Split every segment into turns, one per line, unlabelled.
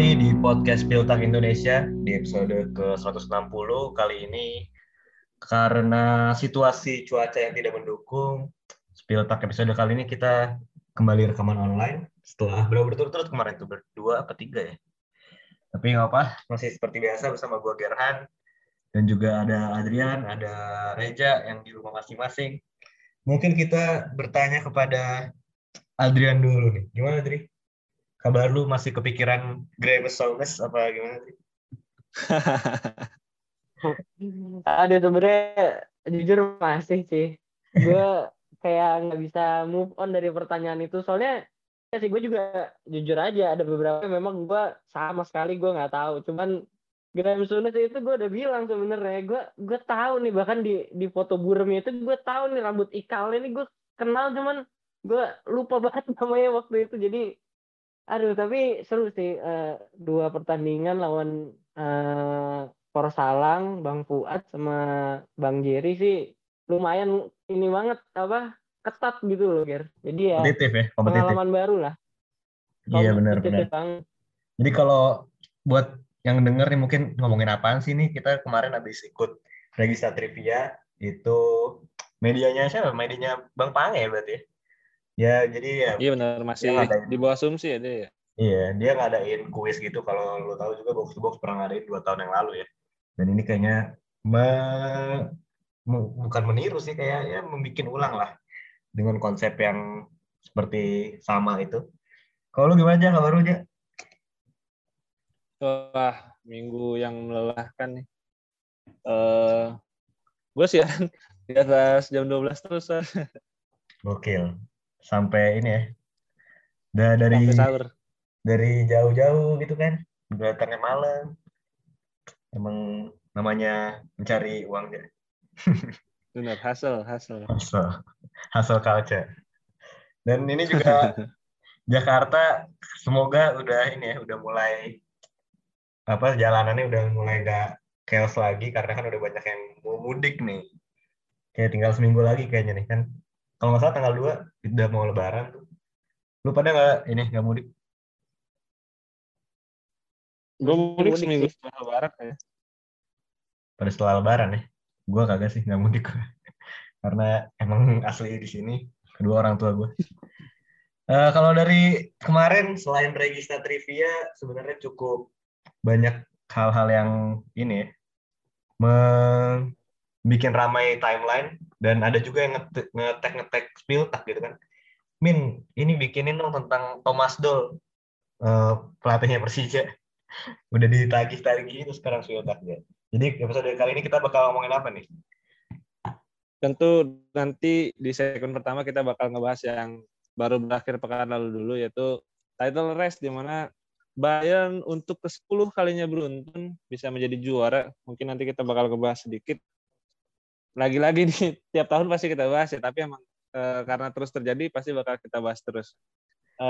kembali di podcast Piltak Indonesia di episode ke-160. Kali ini karena situasi cuaca yang tidak mendukung, Piltak episode kali ini kita kembali rekaman online setelah berapa berturut-turut kemarin itu berdua apa tiga ya. Tapi nggak apa, masih seperti biasa bersama gue Gerhan dan juga ada Adrian, ada Reja yang di rumah masing-masing. Mungkin kita bertanya kepada Adrian dulu nih. Gimana, Adri? Kabar lu masih kepikiran Gramesaurus apa gimana sih?
Aduh sebenernya jujur masih sih. Gue kayak nggak bisa move on dari pertanyaan itu. Soalnya ya sih gue juga jujur aja ada beberapa memang gue sama sekali gue nggak tahu. Cuman Graham Souness itu gue udah bilang sebenarnya gue gue tahu nih bahkan di di foto buremnya itu gue tahu nih rambut ikalnya ini gue kenal cuman gue lupa banget namanya waktu itu jadi Aduh, tapi seru sih uh, dua pertandingan lawan uh, Porsalang, Bang Fuad sama Bang Jerry sih lumayan ini banget apa ketat gitu loh, Ger. Jadi ya
kompetitif ya, kompetitif.
pengalaman baru lah.
Iya benar benar. Jadi kalau buat yang denger nih mungkin ngomongin apaan sih nih kita kemarin habis ikut registrasi trivia itu medianya siapa? Medianya Bang Pange ya berarti ya? Ya, jadi ya.
Iya benar, masih di bawah asumsi ya dia ya.
Iya, dia ngadain kuis gitu. Kalau lo tahu juga box to box pernah ngadain dua tahun yang lalu ya. Dan ini kayaknya me, bukan meniru sih, kayak ya membuat ulang lah dengan konsep yang seperti sama itu. Kalau lu gimana aja kabar lu aja?
Wah, minggu yang melelahkan nih. Uh, gue sih di atas jam 12 terus.
Gokil sampai ini ya. Da, dari dari jauh-jauh gitu kan. Datangnya malam. Emang namanya mencari uang ya.
Benar, hasil, hasil.
Hasil. Hasil culture. Dan ini juga Jakarta semoga udah ini ya, udah mulai apa jalanannya udah mulai gak chaos lagi karena kan udah banyak yang mau mudik nih. Kayak tinggal seminggu lagi kayaknya nih kan kalau nggak salah tanggal 2 udah mau lebaran tuh. Lu pada nggak ini nggak mudik?
Gue mudik seminggu setelah lebaran ya.
Pada setelah lebaran ya? Gue kagak sih nggak mudik Karena emang asli di sini kedua orang tua gue. Uh, kalau dari kemarin selain register trivia sebenarnya cukup banyak hal-hal yang ini ya, bikin ramai timeline dan ada juga yang ngetek ngetek tak gitu kan. Min ini bikinin dong tentang Thomas Doll. Uh, pelatihnya Persija. Udah ditagih-tagih itu sekarang tak ya jadi episode kali ini kita bakal ngomongin apa nih?
Tentu nanti di segmen pertama kita bakal ngebahas yang baru berakhir pekan lalu dulu yaitu title race di mana Bayern untuk ke-10 kalinya beruntun bisa menjadi juara. Mungkin nanti kita bakal ngebahas sedikit lagi-lagi nih tiap tahun pasti kita bahas ya tapi emang e, karena terus terjadi pasti bakal kita bahas terus e,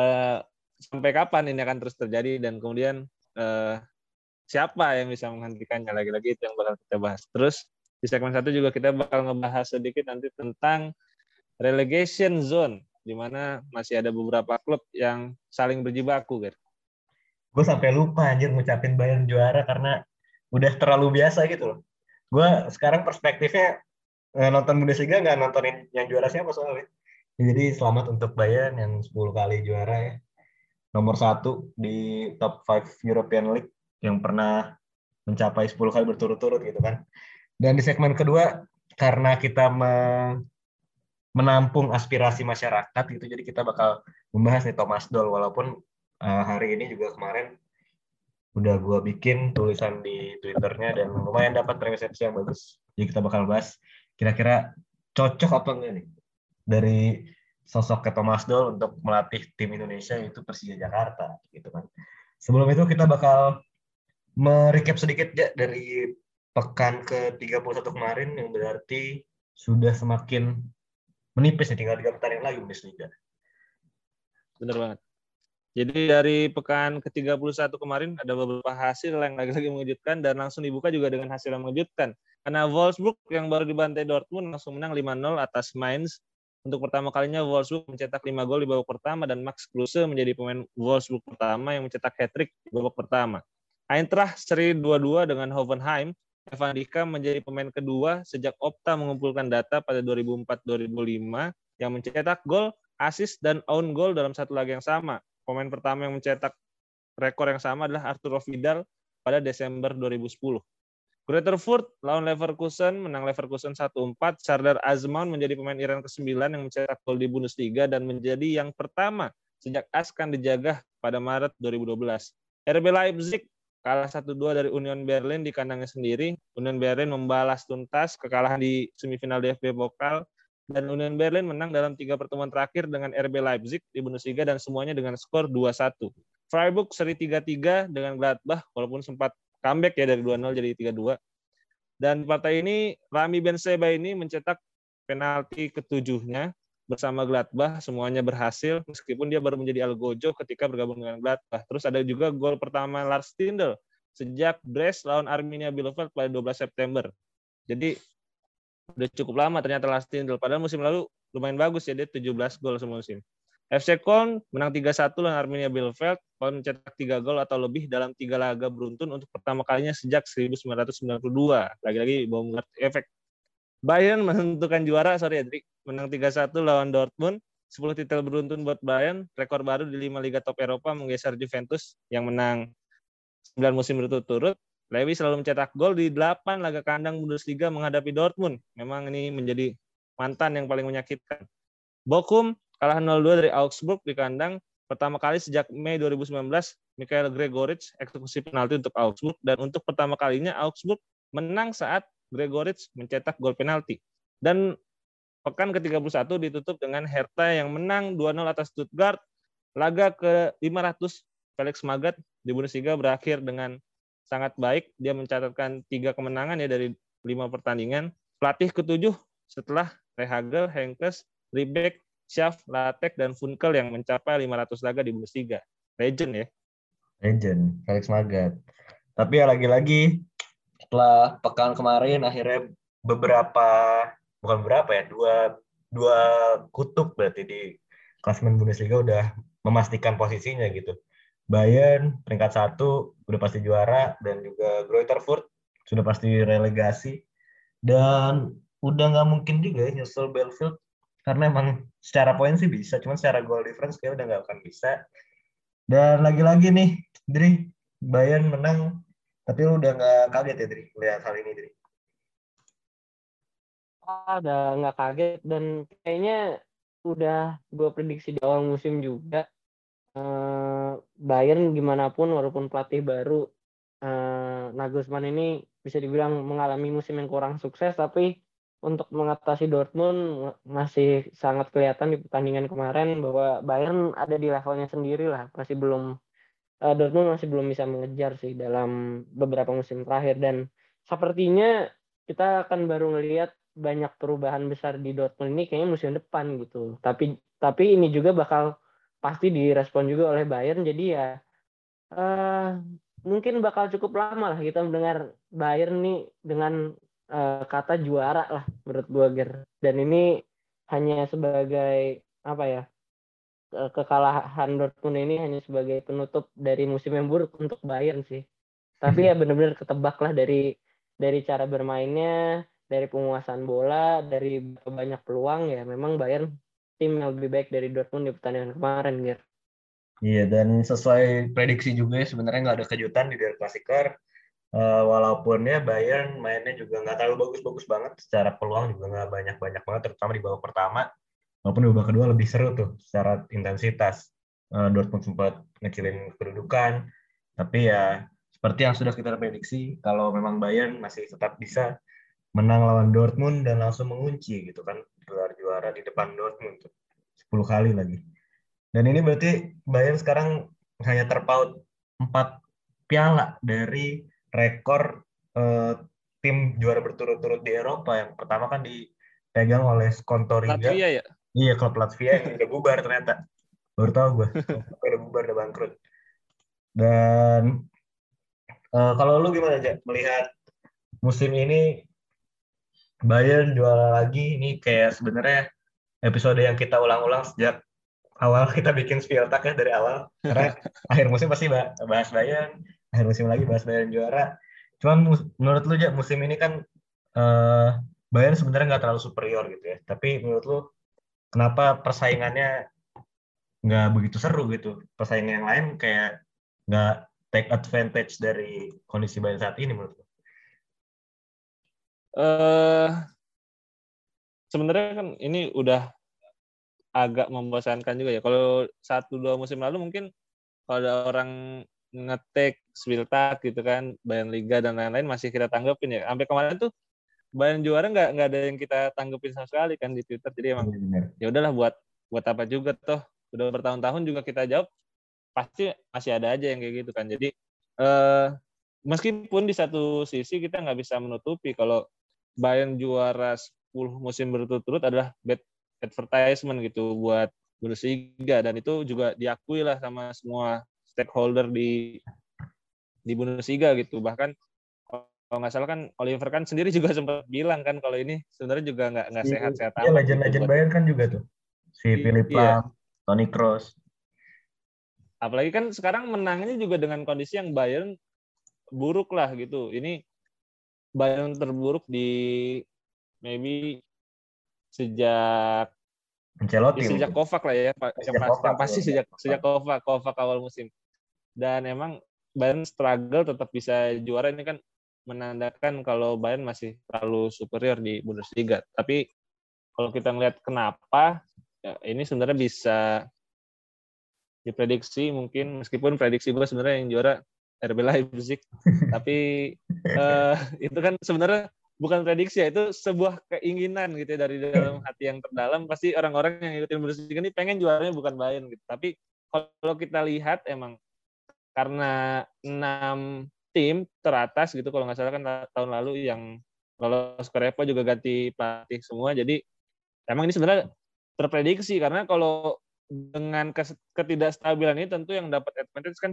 sampai kapan ini akan terus terjadi dan kemudian e, siapa yang bisa menghentikannya lagi-lagi itu yang bakal kita bahas terus di segmen satu juga kita bakal ngebahas sedikit nanti tentang relegation zone di mana masih ada beberapa klub yang saling berjibaku gitu.
Gue sampai lupa anjir ngucapin Bayern juara karena udah terlalu biasa gitu loh. Gue sekarang perspektifnya nonton Bundesliga nggak nontonin yang juara siapa soalnya. Jadi selamat untuk Bayern yang 10 kali juara ya. Nomor satu di top 5 European League yang pernah mencapai 10 kali berturut-turut gitu kan. Dan di segmen kedua karena kita me menampung aspirasi masyarakat gitu jadi kita bakal membahas nih Thomas Doll walaupun uh, hari ini juga kemarin udah gue bikin tulisan di twitternya dan lumayan dapat resepsi yang bagus jadi kita bakal bahas kira-kira cocok apa enggak nih dari sosok ke Thomas Doll untuk melatih tim Indonesia itu Persija Jakarta gitu kan. Sebelum itu kita bakal merecap sedikit ya dari pekan ke-31 kemarin yang berarti sudah semakin menipis nih tinggal tiga pertandingan lagi Bundesliga.
Bener banget. Jadi dari pekan ke-31 kemarin ada beberapa hasil yang lagi-lagi mengejutkan dan langsung dibuka juga dengan hasil yang mengejutkan. Karena Wolfsburg yang baru dibantai Dortmund langsung menang 5-0 atas Mainz Untuk pertama kalinya Wolfsburg mencetak 5 gol di babak pertama dan Max Kruse menjadi pemain Wolfsburg pertama yang mencetak hat-trick di babak pertama. Eintracht seri 2-2 dengan Hoffenheim. Evan Dika menjadi pemain kedua sejak Opta mengumpulkan data pada 2004-2005 yang mencetak gol, assist, dan own goal dalam satu laga yang sama. Pemain pertama yang mencetak rekor yang sama adalah Arturo Vidal pada Desember 2010. Greuther Furt lawan Leverkusen menang Leverkusen 1-4. Sardar Azmoun menjadi pemain Iran ke-9 yang mencetak gol di Bundesliga dan menjadi yang pertama sejak Askan dijaga pada Maret 2012. RB Leipzig kalah 1-2 dari Union Berlin di kandangnya sendiri. Union Berlin membalas tuntas kekalahan di semifinal DFB Pokal dan Union Berlin menang dalam tiga pertemuan terakhir dengan RB Leipzig di Bundesliga dan semuanya dengan skor 2-1. Freiburg seri 3-3 dengan Gladbach walaupun sempat comeback ya dari 2-0 jadi 3-2. Dan partai ini Rami Benzema ini mencetak penalti ketujuhnya bersama Gladbach semuanya berhasil meskipun dia baru menjadi algojo ketika bergabung dengan Gladbach. Terus ada juga gol pertama Lars Stindl sejak Brest lawan Arminia Bielefeld pada 12 September. Jadi udah cukup lama ternyata Lars Stindl. Padahal musim lalu lumayan bagus ya dia 17 gol semusim. FC Köln menang 3-1 lawan Arminia Bielefeld, Köln mencetak 3 gol atau lebih dalam tiga laga beruntun untuk pertama kalinya sejak 1992. Lagi-lagi Baumgart efek. Bayern menentukan juara, sorry Adri, menang 3-1 lawan Dortmund. 10 titel beruntun buat Bayern, rekor baru di 5 liga top Eropa menggeser Juventus yang menang 9 musim berturut-turut. Lewi selalu mencetak gol di 8 laga kandang Bundesliga menghadapi Dortmund. Memang ini menjadi mantan yang paling menyakitkan. Bochum kalah 0-2 dari Augsburg di kandang pertama kali sejak Mei 2019 Mikhail Gregoritsch eksekusi penalti untuk Augsburg dan untuk pertama kalinya Augsburg menang saat Gregoritsch mencetak gol penalti dan pekan ke-31 ditutup dengan Hertha yang menang 2-0 atas Stuttgart laga ke-500 Felix Magath di Bundesliga berakhir dengan sangat baik dia mencatatkan tiga kemenangan ya dari lima pertandingan pelatih ketujuh setelah Rehagel, Henkes, Riebeck, Schaff, Latek, dan Funkel yang mencapai 500 laga di Bundesliga. Legend ya.
Legend, Felix Magath. Tapi ya lagi-lagi setelah pekan kemarin akhirnya beberapa bukan beberapa ya dua dua kutub berarti di klasemen Bundesliga udah memastikan posisinya gitu. Bayern peringkat satu udah pasti juara dan juga Greuther Furt sudah pasti relegasi dan udah nggak mungkin juga ya nyusul Belfield karena emang secara poin sih bisa, cuman secara goal difference kayak udah nggak akan bisa. Dan lagi-lagi nih, Dri, Bayern menang, tapi lu udah nggak kaget ya, Dri, lihat hal ini, Dri?
Ah, udah nggak kaget dan kayaknya udah gue prediksi di awal musim juga. Uh, Bayern gimana pun walaupun pelatih baru uh, Nagelsmann ini bisa dibilang mengalami musim yang kurang sukses tapi untuk mengatasi Dortmund masih sangat kelihatan di pertandingan kemarin bahwa Bayern ada di levelnya sendiri lah. Masih belum uh, Dortmund masih belum bisa mengejar sih dalam beberapa musim terakhir. Dan sepertinya kita akan baru melihat banyak perubahan besar di Dortmund ini kayaknya musim depan gitu. Tapi tapi ini juga bakal pasti direspon juga oleh Bayern jadi ya uh, mungkin bakal cukup lama lah kita mendengar Bayern nih dengan uh, kata juara lah menurut gue Ger. Dan ini hanya sebagai apa ya kekalahan Dortmund ini hanya sebagai penutup dari musim yang buruk untuk Bayern sih. Tapi ya benar-benar ketebak lah dari dari cara bermainnya, dari penguasaan bola, dari banyak peluang ya memang Bayern tim yang lebih baik dari Dortmund di pertandingan kemarin, Ger.
Iya, dan sesuai prediksi juga ya, sebenarnya nggak ada kejutan di Der Klassiker uh, walaupun ya Bayern mainnya juga nggak terlalu bagus-bagus banget secara peluang juga nggak banyak-banyak banget terutama di babak pertama. Walaupun di babak kedua lebih seru tuh secara intensitas. Uh, Dortmund sempat ngecilin kedudukan tapi ya seperti yang sudah kita prediksi kalau memang Bayern masih tetap bisa menang lawan Dortmund dan langsung mengunci gitu kan juara di depan Dortmund tuh 10 kali lagi dan ini berarti Bayern sekarang hanya terpaut empat piala dari rekor uh, tim juara berturut-turut di Eropa yang pertama kan dipegang oleh Skontoriga.
Latvia ya?
Iya, klub Latvia yang udah bubar ternyata. Baru tahu gue, udah bubar, udah bangkrut. Dan uh, kalau lu gimana aja melihat musim ini Bayern juara lagi ini kayak sebenarnya episode yang kita ulang-ulang sejak awal kita bikin Spieltag ya dari awal. Karena akhir musim pasti bahas Bayern, akhir musim lagi bahas Bayern juara. Cuman menurut lu ya musim ini kan uh, Bayern sebenarnya nggak terlalu superior gitu ya. Tapi menurut lu kenapa persaingannya nggak begitu seru gitu? Persaingan yang lain kayak nggak take advantage dari kondisi Bayern saat ini menurut lu?
Uh, sebenarnya kan ini udah agak membosankan juga ya. Kalau satu dua musim lalu mungkin kalau ada orang ngetek Spiltak gitu kan, Bayern Liga dan lain-lain masih kita tanggepin ya. Sampai kemarin tuh Bayern juara nggak nggak ada yang kita tanggepin sama sekali kan di Twitter. Jadi emang ya udahlah buat buat apa juga toh. Udah bertahun-tahun juga kita jawab pasti masih ada aja yang kayak gitu kan. Jadi eh, meskipun di satu sisi kita nggak bisa menutupi kalau Bayern juara 10 musim berturut-turut adalah bad advertisement gitu buat Bundesliga. Dan itu juga diakui lah sama semua stakeholder di di Bundesliga gitu. Bahkan kalau nggak salah kan Oliver kan sendiri juga sempat bilang kan kalau ini sebenarnya juga nggak nggak iya, sehat-sehat
iya, legend-legend gitu, Bayern kan juga tuh. Si Philip iya. Toni Kroos.
Apalagi kan sekarang menangnya juga dengan kondisi yang Bayern buruk lah gitu. Ini Bayern terburuk di maybe sejak
Ancelotti.
Ya, sejak Kovac lah ya, Pak. Sejak yang, Kovac, pasti sejak sejak Kovac, Kovac awal musim. Dan emang Bayern struggle tetap bisa juara ini kan menandakan kalau Bayern masih terlalu superior di Bundesliga. Tapi kalau kita ngelihat kenapa, ya ini sebenarnya bisa diprediksi mungkin meskipun prediksi gue sebenarnya yang juara RB Leipzig, tapi uh, itu kan sebenarnya bukan prediksi ya itu sebuah keinginan gitu ya dari dalam hati yang terdalam. Pasti orang-orang yang ngikutin Bundesliga ini pengen juaranya bukan Bayern gitu. Tapi kalau kita lihat emang karena enam tim teratas gitu kalau nggak salah kan tahun lalu yang lolos ke Repo juga ganti pelatih semua. Jadi emang ini sebenarnya terprediksi. Karena kalau dengan ketidakstabilan ini tentu yang dapat advantage kan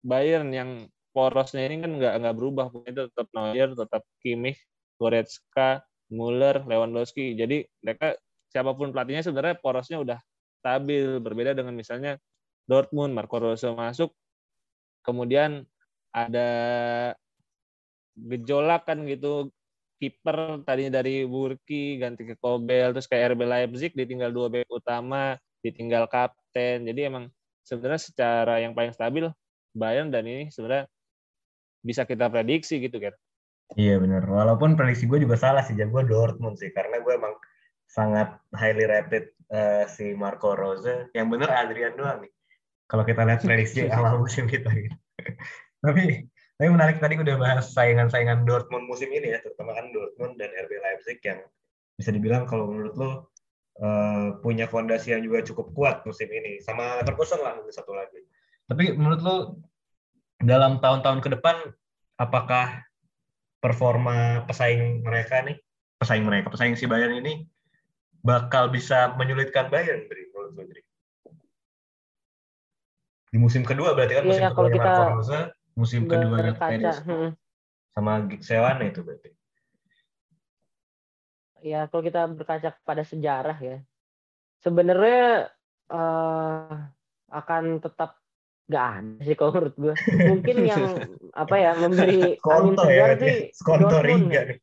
Bayern yang porosnya ini kan nggak nggak berubah itu tetap Neuer tetap Kimmich Goretzka, Muller, Lewandowski. Jadi mereka siapa pun pelatihnya sebenarnya porosnya udah stabil. Berbeda dengan misalnya Dortmund, Marco Rose masuk, kemudian ada gejolak kan gitu kiper tadinya dari Burki ganti ke Kobel terus kayak RB Leipzig ditinggal dua back utama ditinggal kapten jadi emang sebenarnya secara yang paling stabil Bayern dan ini sebenarnya bisa kita prediksi gitu kan
Iya benar. Walaupun prediksi gue juga salah sih, jago Dortmund sih, karena gue emang sangat highly rated uh, si Marco Rose. Yang benar Adrian doang nih. Kalau kita lihat prediksi awal musim kita gitu. tapi tapi menarik tadi udah bahas saingan-saingan Dortmund musim ini ya, terutama kan Dortmund dan RB Leipzig yang bisa dibilang kalau menurut lo uh, punya fondasi yang juga cukup kuat musim ini. Sama Leverkusen lah mungkin satu lagi. Tapi menurut lo dalam tahun-tahun ke depan apakah performa pesaing mereka nih, pesaing mereka, pesaing si Bayern ini bakal bisa menyulitkan Bayern, Dri, menurut lu, Dri. Di musim kedua berarti kan musim ya, kedua kita Marco Rose, musim kedua tenis hmm. sama Sewane itu berarti.
Ya, kalau kita berkaca pada sejarah ya, sebenarnya uh, akan tetap Gak ada sih kalau menurut gue. Mungkin yang apa ya memberi
angin ya, segar ya, sih Riga ya.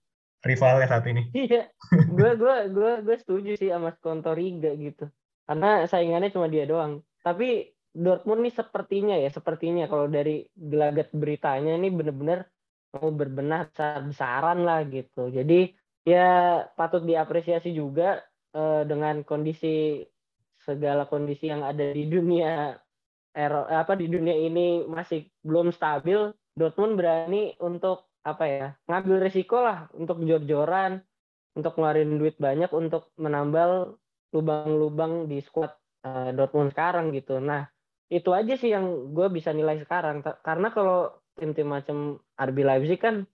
rivalnya saat ini.
Iya. gue gue gue gue setuju sih sama Skonto Riga gitu. Karena saingannya cuma dia doang. Tapi Dortmund nih sepertinya ya, sepertinya kalau dari gelagat beritanya ini bener-bener mau berbenah besar-besaran lah gitu. Jadi ya patut diapresiasi juga eh, dengan kondisi segala kondisi yang ada di dunia ero apa di dunia ini masih belum stabil, Dortmund berani untuk apa ya ngambil resiko lah untuk jor-joran, untuk ngeluarin duit banyak untuk menambal lubang-lubang di squad uh, Dortmund sekarang gitu. Nah itu aja sih yang gue bisa nilai sekarang karena kalau tim-tim macam RB Leipzig kan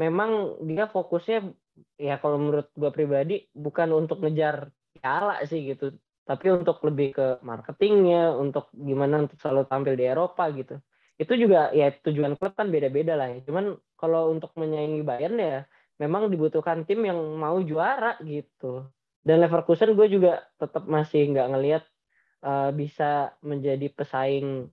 memang dia fokusnya ya kalau menurut gue pribadi bukan untuk ngejar piala sih gitu tapi untuk lebih ke marketingnya untuk gimana untuk selalu tampil di Eropa gitu. Itu juga ya tujuan klub kan beda-beda lah ya. Cuman kalau untuk menyaingi Bayern ya memang dibutuhkan tim yang mau juara gitu. Dan Leverkusen gue juga tetap masih nggak ngelihat uh, bisa menjadi pesaing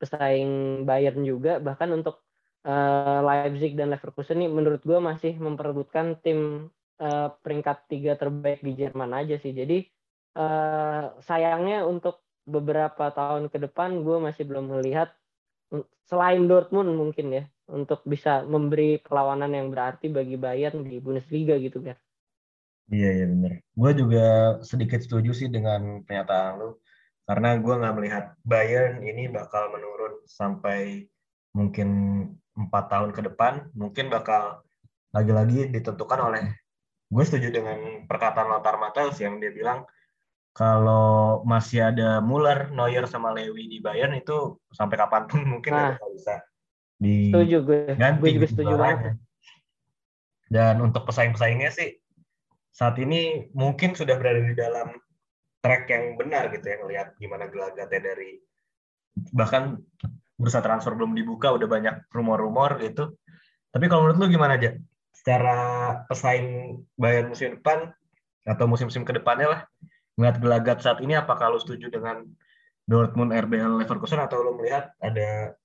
pesaing Bayern juga. Bahkan untuk uh, Leipzig dan Leverkusen ini menurut gue masih memperebutkan tim uh, peringkat tiga terbaik di Jerman aja sih. Jadi uh, sayangnya untuk beberapa tahun ke depan gue masih belum melihat selain Dortmund mungkin ya untuk bisa memberi perlawanan yang berarti bagi Bayern di Bundesliga gitu kan.
Iya iya benar. Gue juga sedikit setuju sih dengan pernyataan lu karena gue nggak melihat Bayern ini bakal menurun sampai mungkin empat tahun ke depan. Mungkin bakal lagi-lagi ditentukan oleh gue setuju dengan perkataan Lothar Matthäus yang dia bilang kalau masih ada Muller, Neuer sama Lewi di Bayern itu sampai kapan pun mungkin nah, bakal bisa
di setuju gue. Gue juga setuju banget.
Dan untuk pesaing-pesaingnya sih saat ini mungkin sudah berada di dalam track yang benar gitu ya ngelihat gimana gelagatnya dari bahkan bursa transfer belum dibuka udah banyak rumor-rumor gitu. Tapi kalau menurut lu gimana aja? Secara pesaing Bayern musim depan atau musim-musim ke depannya lah melihat gelagat saat ini apakah lu setuju dengan Dortmund, RBL, Leverkusen atau lu melihat ada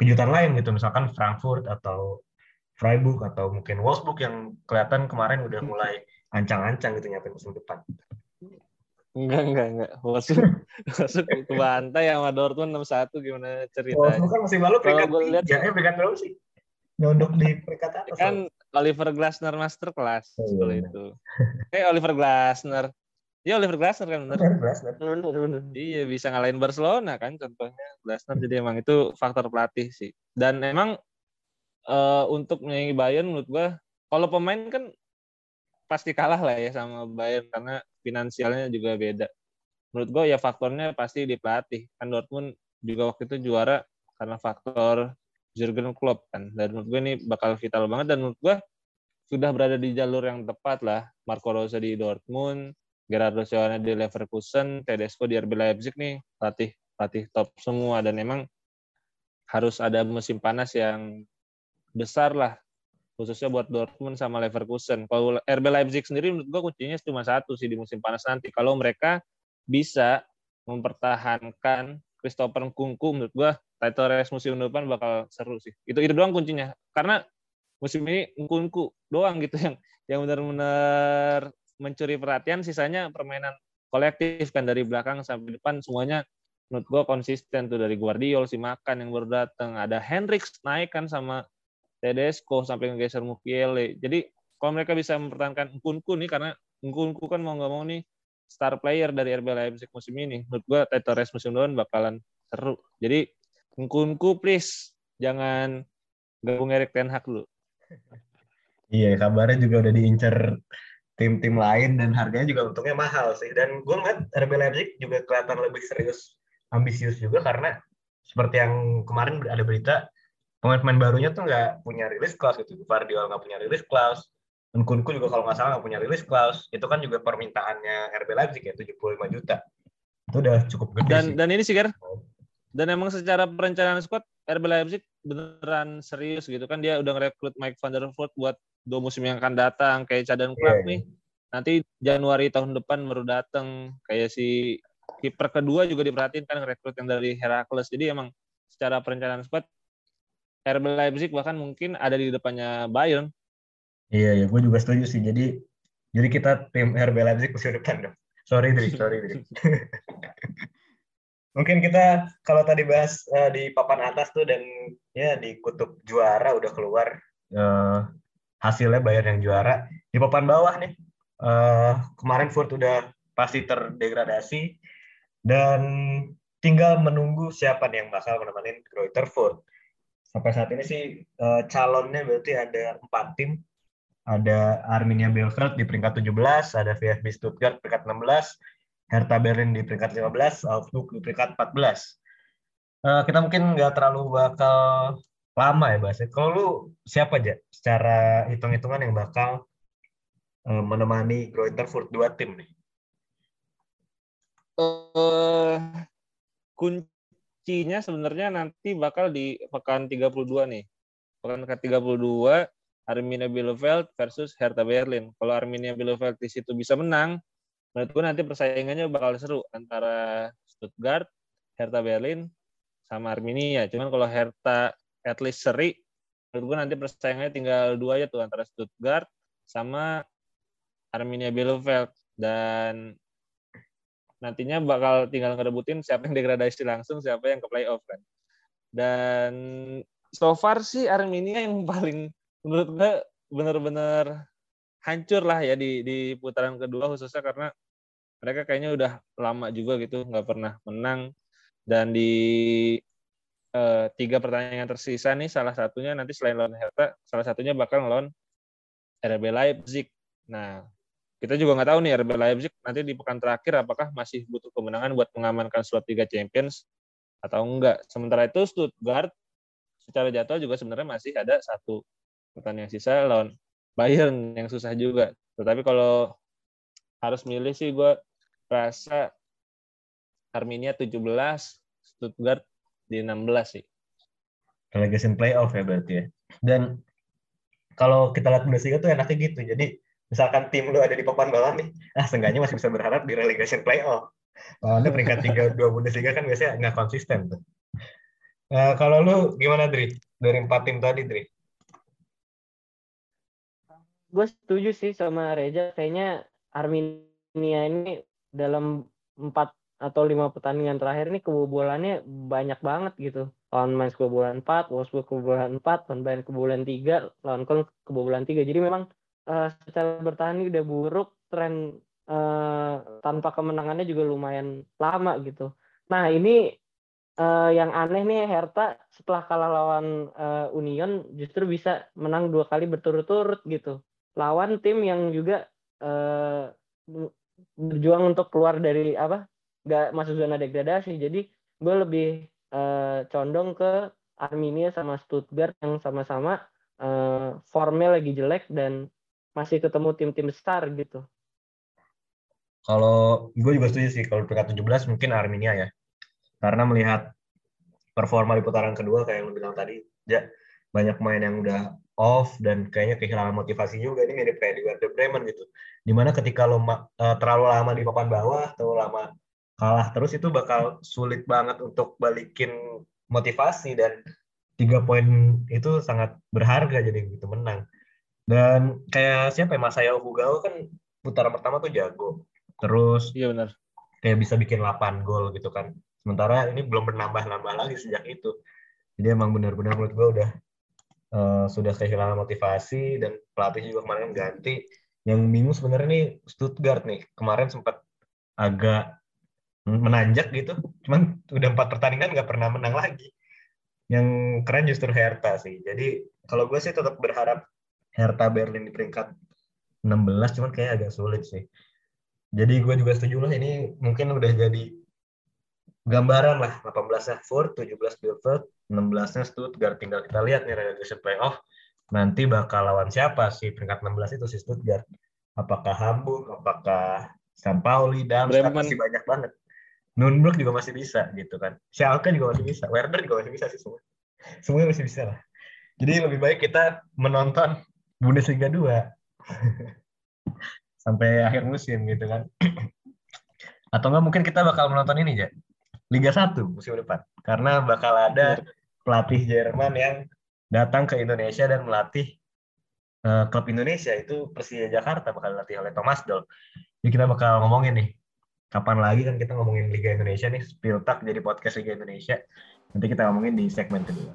kejutan lain gitu misalkan Frankfurt atau Freiburg atau mungkin Wolfsburg yang kelihatan kemarin udah mulai ancang-ancang gitu nyampe musim depan.
Enggak, enggak, enggak. Masuk, masuk ke bantai sama Dortmund 6-1 gimana ceritanya?
Oh, kan masih malu peringkat Kalau lihat, ya, peringkat berapa sih? Nyondok di peringkat atas.
Kan Oliver Glasner master kelas oh, iya. itu. Eh Oliver Glasner. Iya Oliver Glasner kan benar. Benar, benar. Iya bisa ngalahin Barcelona kan contohnya Glasner. Jadi emang itu faktor pelatih sih. Dan emang uh, untuk menyaingi Bayern menurut gua kalau pemain kan pasti kalah lah ya sama Bayern karena finansialnya juga beda. Menurut gue ya faktornya pasti di pelatih. Kan Dortmund juga waktu itu juara karena faktor Jurgen Klopp kan. Dan menurut gue ini bakal vital banget dan menurut gue sudah berada di jalur yang tepat lah. Marco Rose di Dortmund, Gerardo Seoane di Leverkusen, Tedesco di RB Leipzig nih pelatih pelatih top semua dan emang harus ada musim panas yang besar lah khususnya buat Dortmund sama Leverkusen. Kalau RB Leipzig sendiri menurut gue kuncinya cuma satu sih di musim panas nanti. Kalau mereka bisa mempertahankan Christopher Nkunku menurut gue title race musim depan bakal seru sih. Itu itu doang kuncinya. Karena musim ini Nkunku doang gitu yang yang benar-benar mencuri perhatian sisanya permainan kolektif kan dari belakang sampai depan semuanya menurut gue konsisten tuh dari Guardiol si Makan yang baru datang ada Hendrix naik kan sama Tedesco sampai ngegeser Mukiele. Jadi kalau mereka bisa mempertahankan Nkunku nih karena Nkunku kan mau nggak mau nih star player dari RB Leipzig musim ini. Menurut title race musim depan bakalan seru. Jadi Nkunku please jangan gabung Erik Ten Hag dulu.
Iya, kabarnya juga udah diincar tim-tim lain dan harganya juga untungnya mahal sih. Dan gue ngeliat RB Leipzig juga kelihatan lebih serius, ambisius juga karena seperti yang kemarin ada berita pemain-pemain barunya tuh nggak punya rilis clause gitu. Guardiola nggak punya rilis clause. Nkunku juga kalau nggak salah nggak punya rilis clause. Itu kan juga permintaannya RB Leipzig ya 75 juta. Itu udah cukup gede
dan,
sih.
Dan ini sih, Ger. Dan emang secara perencanaan squad RB Leipzig beneran serius gitu kan dia udah ngerekrut Mike van der Voort buat dua musim yang akan datang kayak Cadan Club yeah. nih. Nanti Januari tahun depan baru datang kayak si kiper kedua juga diperhatiin kan rekrut yang dari Heracles. Jadi emang secara perencanaan squad RB Leipzig bahkan mungkin ada di depannya Bayern.
Iya, ya, gue juga setuju sih. Jadi jadi kita tim RB Leipzig musim depan dong. Sorry, Dri, sorry, Dri. mungkin kita kalau tadi bahas uh, di papan atas tuh dan ya di kutub juara udah keluar uh, hasilnya Bayern yang juara. Di papan bawah nih, uh, kemarin Furt udah pasti terdegradasi dan tinggal menunggu siapa nih yang bakal menemani Greuther Furt sampai saat ini sih uh, calonnya berarti ada empat tim. Ada Arminia Bielefeld di peringkat 17, ada VfB Stuttgart peringkat 16, Hertha Berlin di peringkat 15, Augsburg di peringkat 14. Uh, eh, kita mungkin nggak terlalu bakal lama ya bahasnya. Kalau lu siapa aja secara hitung-hitungan yang bakal uh, menemani Greuther Furt dua tim nih?
Uh, kun kuncinya sebenarnya nanti bakal di pekan 32 nih. Pekan ke 32 Arminia Bielefeld versus Hertha Berlin. Kalau Arminia Bielefeld di situ bisa menang, menurut gue nanti persaingannya bakal seru antara Stuttgart, Hertha Berlin, sama Arminia. Cuman kalau Hertha at least seri, menurut gue nanti persaingannya tinggal dua ya tuh antara Stuttgart sama Arminia Bielefeld dan nantinya bakal tinggal ngerebutin siapa yang degradasi langsung, siapa yang ke playoff kan. Dan so far sih Arminia yang paling menurut gue bener-bener hancur lah ya di di putaran kedua khususnya karena mereka kayaknya udah lama juga gitu nggak pernah menang dan di eh, tiga pertandingan tersisa nih salah satunya nanti selain lawan Hertha salah satunya bakal lawan RB Leipzig. Nah kita juga nggak tahu nih RB Leipzig nanti di pekan terakhir apakah masih butuh kemenangan buat mengamankan slot Liga Champions atau enggak. Sementara itu Stuttgart secara jadwal juga sebenarnya masih ada satu pertandingan sisa lawan Bayern yang susah juga. Tetapi kalau harus milih sih gue rasa Arminia 17, Stuttgart di 16 sih.
Relegation playoff ya berarti ya. Dan kalau kita lihat Bundesliga tuh enaknya gitu. Jadi misalkan tim lu ada di papan bawah nih, ah seenggaknya masih bisa berharap di relegation playoff. Lawannya peringkat tiga dua Bundesliga kan biasanya nggak konsisten tuh. Nah, kalau lu gimana Dri? Dari empat tim tadi Dri?
gue setuju sih sama Reja kayaknya Arminia ini dalam empat atau lima pertandingan terakhir ini kebobolannya banyak banget gitu lawan Mainz kebobolan 4, Wolfsburg kebobolan 4, lawan Bayern kebobolan 3, lawan Köln kebobolan 3. Jadi memang uh, secara bertahan ini udah buruk, tren uh, tanpa kemenangannya juga lumayan lama gitu. Nah ini uh, yang aneh nih Hertha setelah kalah lawan uh, Union justru bisa menang dua kali berturut-turut gitu lawan tim yang juga uh, berjuang untuk keluar dari apa nggak masuk zona degradasi jadi gue lebih uh, condong ke Arminia sama Stuttgart yang sama-sama uh, formnya lagi jelek dan masih ketemu tim-tim besar gitu.
Kalau gue juga setuju sih kalau peringkat 17 mungkin Arminia ya. Karena melihat performa di putaran kedua kayak yang lu bilang tadi, ya banyak pemain yang udah off dan kayaknya kehilangan motivasi juga ini mirip kayak di Werder Bremen gitu. Di mana ketika lo uh, terlalu lama di papan bawah atau lama kalah terus itu bakal sulit banget untuk balikin motivasi dan tiga poin itu sangat berharga jadi gitu menang. Dan kayak siapa ya Masayo Fugawa kan putaran pertama tuh jago. Terus
iya benar.
Kayak bisa bikin 8 gol gitu kan. Sementara ini belum bernambah-nambah lagi sejak itu. Jadi emang benar-benar menurut gue udah uh, sudah kehilangan motivasi dan pelatih juga kemarin ganti. Yang bingung sebenarnya nih Stuttgart nih kemarin sempat agak menanjak gitu, cuman udah empat pertandingan nggak pernah menang lagi. Yang keren justru Hertha sih. Jadi kalau gue sih tetap berharap Hertha Berlin di peringkat 16, cuman kayak agak sulit sih. Jadi gue juga setuju lah ini mungkin udah jadi gambaran lah 18 Frankfurt, 17 Bielefeld, 16-nya Stuttgart. Tinggal kita lihat nih relegation playoff nanti bakal lawan siapa sih peringkat 16 itu si Stuttgart. Apakah Hamburg, apakah San Pauli, Darmstadt masih banyak banget. Nürnberg juga masih bisa gitu kan. Schalke juga masih bisa. Werder juga masih bisa sih semua. Semuanya masih bisa lah. Jadi lebih baik kita menonton Bundesliga 2 sampai akhir musim gitu kan. Atau enggak mungkin kita bakal menonton ini ya. Liga 1 musim depan. Karena bakal ada pelatih Jerman yang datang ke Indonesia dan melatih uh, klub Indonesia itu Persija Jakarta bakal dilatih oleh Thomas Doll. Jadi kita bakal ngomongin nih kapan lagi kan kita ngomongin Liga Indonesia nih Spiltak jadi podcast Liga Indonesia. Nanti kita ngomongin di segmen kedua.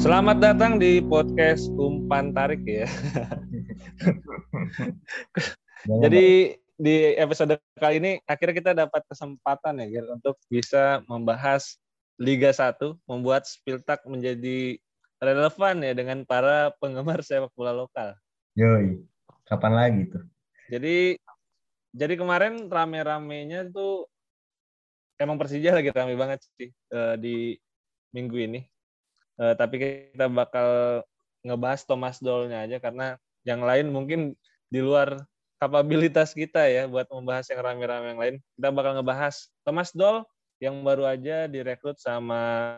Selamat datang di podcast Umpan Tarik ya. Jadi di episode kali ini akhirnya kita dapat kesempatan ya Gil, untuk bisa membahas Liga 1, membuat Spiltak menjadi relevan ya dengan para penggemar sepak bola lokal.
Yoi, kapan lagi tuh?
Jadi jadi kemarin rame-ramenya tuh emang Persija lagi rame banget sih uh, di minggu ini Uh, tapi kita bakal ngebahas Thomas Doll-nya aja karena yang lain mungkin di luar kapabilitas kita ya buat membahas yang rame-rame yang lain. Kita bakal ngebahas Thomas Doll yang baru aja direkrut sama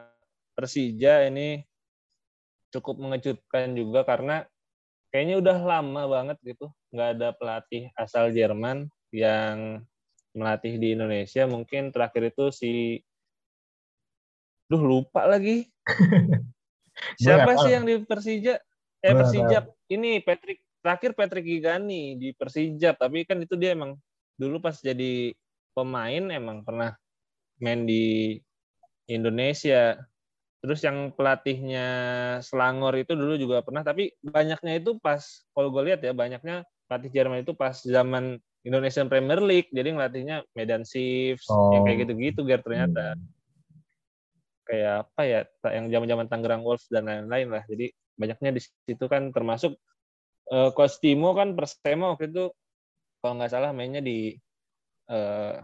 Persija ini cukup mengejutkan juga karena kayaknya udah lama banget gitu nggak ada pelatih asal Jerman yang melatih di Indonesia. Mungkin terakhir itu si Duh lupa lagi. Siapa sih yang di Persija? Eh Persija ini Patrick terakhir Patrick Gigani di Persija, tapi kan itu dia emang dulu pas jadi pemain emang pernah main di Indonesia. Terus yang pelatihnya Selangor itu dulu juga pernah, tapi banyaknya itu pas kalau gue lihat ya banyaknya pelatih Jerman itu pas zaman Indonesian Premier League, jadi ngelatihnya Medan Chiefs, oh. yang kayak oh. gitu-gitu, Ger ternyata. Hmm. Kayak apa ya, yang zaman-zaman Tangerang Wolves dan lain-lain lah. Jadi banyaknya di situ kan termasuk uh, Coach Timo kan Persema waktu itu kalau nggak salah mainnya di uh,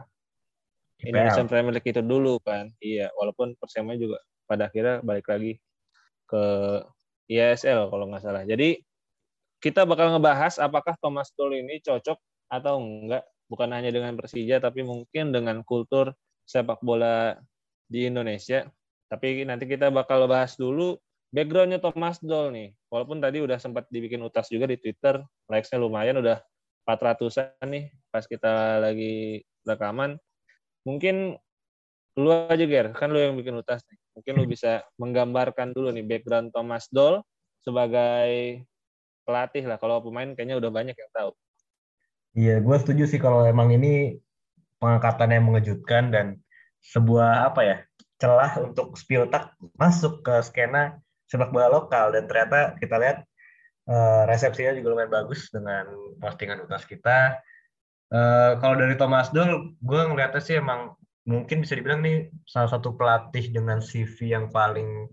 Indonesian Premier League itu dulu kan. Iya, walaupun Persema juga pada akhirnya balik lagi ke ISL kalau nggak salah. Jadi kita bakal ngebahas apakah Thomas Tuchel ini cocok atau enggak, bukan hanya dengan Persija tapi mungkin dengan kultur sepak bola di Indonesia. Tapi nanti kita bakal bahas dulu backgroundnya Thomas Doll nih. Walaupun tadi udah sempat dibikin utas juga di Twitter, likes-nya lumayan udah 400-an nih pas kita lagi rekaman mungkin lu aja Ger, kan lu yang bikin utas nih. Mungkin lu bisa menggambarkan dulu nih background Thomas Doll sebagai pelatih lah. Kalau pemain kayaknya udah banyak yang tahu.
Iya, gue setuju sih kalau emang ini pengangkatan yang mengejutkan dan sebuah apa ya celah untuk Spiotak masuk ke skena sepak bola lokal. Dan ternyata kita lihat uh, resepsinya juga lumayan bagus dengan postingan utas kita. Uh, kalau dari Thomas Doll, gue ngeliatnya sih emang mungkin bisa dibilang nih salah satu pelatih dengan CV yang paling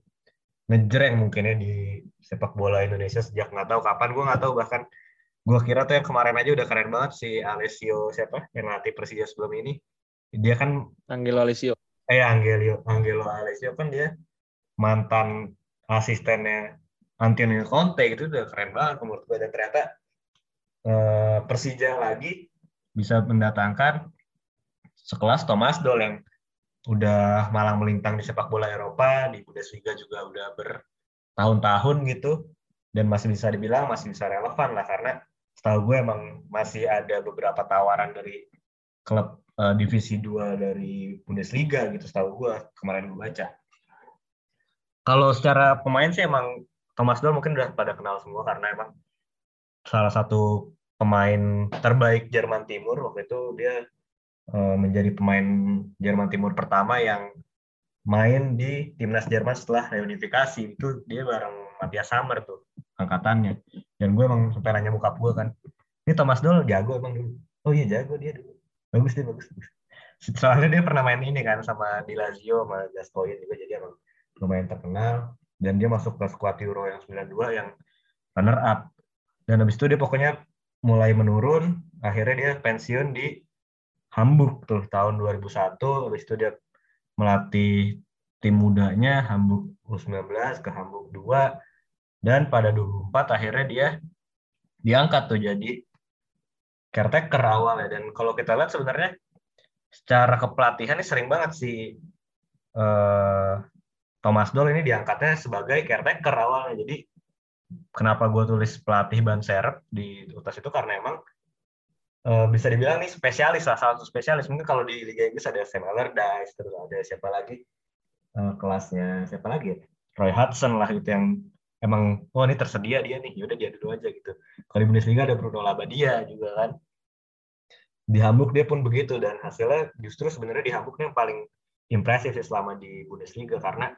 ngejreng mungkin ya di sepak bola Indonesia sejak nggak tahu kapan. Gue nggak tahu bahkan gue kira tuh yang kemarin aja udah keren banget si Alessio siapa? Yang latih Persija sebelum ini. Dia kan
Angelo Alessio
eh Angelo Angelo Alessio kan dia mantan asistennya Antonio Conte gitu udah keren banget menurut gue. Dan ternyata uh, Persija lagi bisa mendatangkan sekelas Thomas Doll yang udah malang melintang di sepak bola Eropa, di Bundesliga juga udah bertahun-tahun gitu, dan masih bisa dibilang masih bisa relevan lah karena setahu gue emang masih ada beberapa tawaran dari klub uh, divisi 2 dari Bundesliga gitu setahu gue kemarin gue baca. Kalau secara pemain sih emang Thomas Doll mungkin udah pada kenal semua karena emang salah satu pemain terbaik Jerman Timur. Waktu itu dia uh, menjadi pemain Jerman Timur pertama yang main di timnas Jerman setelah reunifikasi. Itu dia bareng Matthias Sammer tuh angkatannya. Dan gue emang sampai nanya gue kan ini Thomas Doll jago emang dulu? Oh iya jago dia dulu bagus dia bagus, soalnya dia pernah main ini kan sama di Lazio sama Gascoigne juga jadi emang lumayan terkenal. Dan dia masuk ke skuad Euro yang 92 yang runner up. Dan habis itu dia pokoknya mulai menurun akhirnya dia pensiun di Hamburg tuh tahun 2001 habis itu dia melatih tim mudanya Hamburg U19 ke Hamburg 2 dan pada 24 akhirnya dia diangkat tuh jadi caretaker awal ya dan kalau kita lihat sebenarnya secara kepelatihan ini sering banget si uh, Thomas Doll ini diangkatnya sebagai caretaker awalnya jadi kenapa gue tulis pelatih ban serep di utas itu karena emang uh, bisa dibilang nih spesialis lah salah satu spesialis mungkin kalau di Liga Inggris ada Sam Allardyce terus ada siapa lagi uh, kelasnya siapa lagi ya? Roy Hudson lah gitu yang emang oh ini tersedia dia nih yaudah dia dulu aja gitu kalau di Bundesliga ada Bruno Labbadia juga kan di Hamburg dia pun begitu dan hasilnya justru sebenarnya di Hamburg yang paling impresif sih selama di Bundesliga karena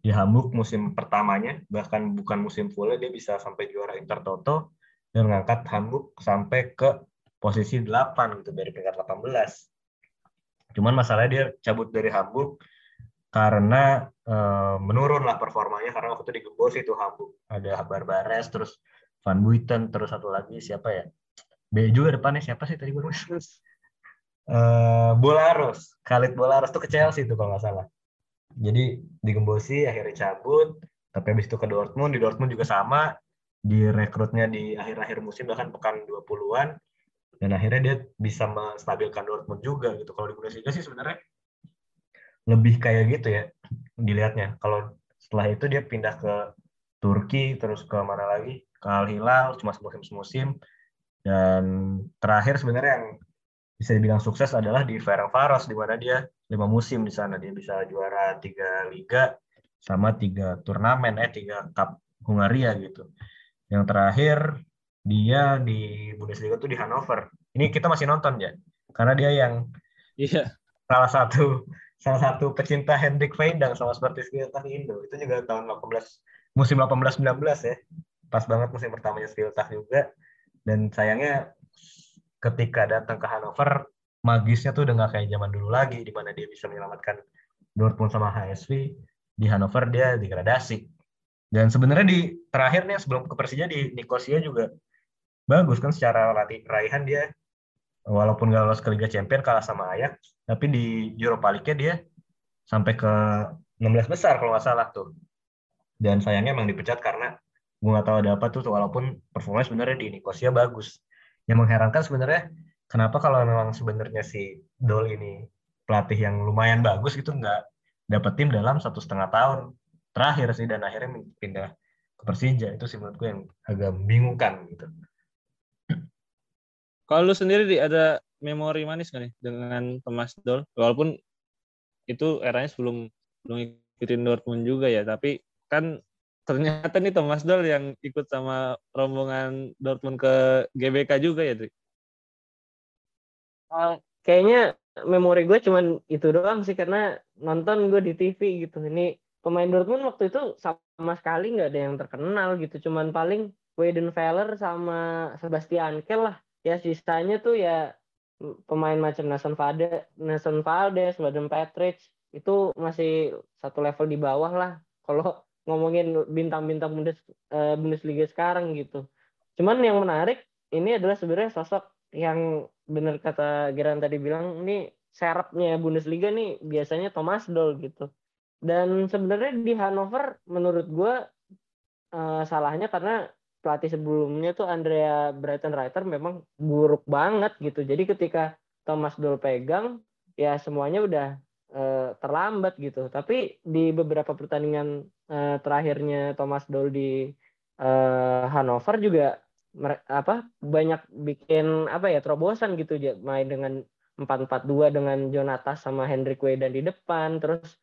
di Hamburg musim pertamanya bahkan bukan musim full dia bisa sampai juara Intertoto dan mengangkat Hamburg sampai ke posisi 8 gitu dari peringkat 18. Cuman masalahnya dia cabut dari Hamburg karena e, menurun lah performanya karena waktu itu digembos itu Hamburg ada Barbares terus Van Buiten terus satu lagi siapa ya? B juga depannya siapa sih tadi baru uh, Bolaros Khalid Bolaros tuh ke Chelsea itu kalau nggak salah. Jadi digembosi akhirnya cabut tapi habis itu ke Dortmund di Dortmund juga sama direkrutnya di akhir-akhir musim bahkan pekan 20-an dan akhirnya dia bisa menstabilkan Dortmund juga gitu. Kalau di Bundesliga sih sebenarnya lebih kayak gitu ya dilihatnya. Kalau setelah itu dia pindah ke Turki terus ke mana lagi ke Al Hilal cuma semusim semusim dan terakhir sebenarnya yang bisa dibilang sukses adalah di Ferencvaros di mana dia lima musim di sana dia bisa juara tiga liga sama tiga turnamen eh tiga cup Hungaria gitu. Yang terakhir dia di Bundesliga tuh di Hannover. Ini kita masih nonton ya, karena dia yang
iya.
salah satu salah satu pecinta Hendrik Veendang sama seperti Spiltak Indo. Itu juga tahun 18 musim 18-19 ya. Pas banget musim pertamanya Spiltak juga. Dan sayangnya ketika datang ke Hannover, magisnya tuh udah nggak kayak zaman dulu lagi, di mana dia bisa menyelamatkan Dortmund sama HSV. Di Hannover dia degradasi. Dan sebenarnya di terakhir nih sebelum ke Persija di Nicosia juga bagus kan secara latih raihan dia walaupun gak lolos ke Liga Champions kalah sama Ajax tapi di Europa League-nya dia sampai ke 16 besar kalau nggak salah tuh. Dan sayangnya emang dipecat karena gue nggak tahu ada apa tuh walaupun performanya sebenarnya di Nicosia bagus. Yang mengherankan sebenarnya kenapa kalau memang sebenarnya si Dol ini pelatih yang lumayan bagus gitu nggak dapat tim dalam satu setengah tahun terakhir sih dan akhirnya pindah ke Persija. Itu sih menurut gue yang agak membingungkan gitu.
Kalau lu sendiri di ada memori manis gak nih dengan Thomas Doll? Walaupun itu eranya sebelum belum ikutin Dortmund juga ya, tapi kan ternyata nih Thomas Doll yang ikut sama rombongan Dortmund ke GBK juga ya, Tri?
Uh, kayaknya memori gue cuman itu doang sih karena nonton gue di TV gitu. Ini pemain Dortmund waktu itu sama sekali nggak ada yang terkenal gitu, cuman paling Weidenfeller sama Sebastian Kell lah ya sisanya tuh ya pemain macam Nason Valdes, Nason Valdes, Baden Patrick itu masih satu level di bawah lah kalau ngomongin bintang-bintang Bundes, uh, Bundesliga sekarang gitu. Cuman yang menarik ini adalah sebenarnya sosok yang benar kata Geran tadi bilang ini serapnya Bundesliga nih biasanya Thomas Doll gitu. Dan sebenarnya di Hannover menurut gue uh, salahnya karena pelatih sebelumnya tuh Andrea Breitenreiter memang buruk banget gitu. Jadi ketika Thomas Doll pegang ya semuanya udah uh, terlambat gitu. Tapi di beberapa pertandingan uh, terakhirnya Thomas Doll di uh, Hannover juga apa banyak bikin apa ya terobosan gitu main dengan 4-4-2 dengan Jonathan sama Hendrik Wedan di depan terus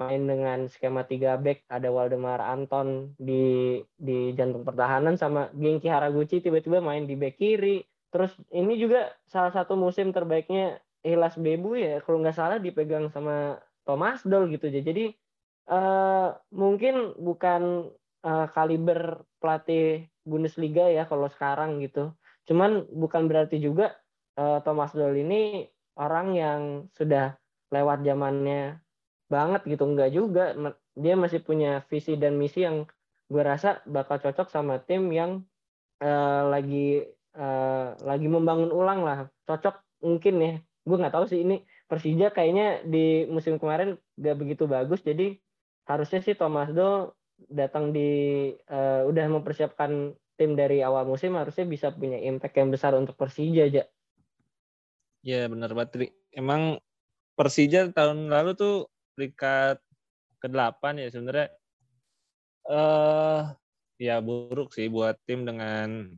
main dengan skema 3 back ada Waldemar Anton di di jantung pertahanan sama Genki Haraguchi tiba-tiba main di back kiri. Terus ini juga salah satu musim terbaiknya Hilas Bebu ya kalau nggak salah dipegang sama Thomas Doll gitu jadi uh, mungkin bukan uh, kaliber pelatih Bundesliga ya kalau sekarang gitu. Cuman bukan berarti juga uh, Thomas Doll ini orang yang sudah lewat zamannya banget gitu. Enggak juga. Dia masih punya visi dan misi yang gue rasa bakal cocok sama tim yang uh, lagi uh, lagi membangun ulang lah. Cocok mungkin ya. Gue nggak tahu sih. Ini Persija kayaknya di musim kemarin gak begitu bagus. Jadi harusnya sih Thomas Do datang di uh, udah mempersiapkan tim dari awal musim harusnya bisa punya impact yang besar untuk Persija aja.
Ya benar Batri. Emang Persija tahun lalu tuh peringkat ke-8 ya sebenarnya eh uh, ya buruk sih buat tim dengan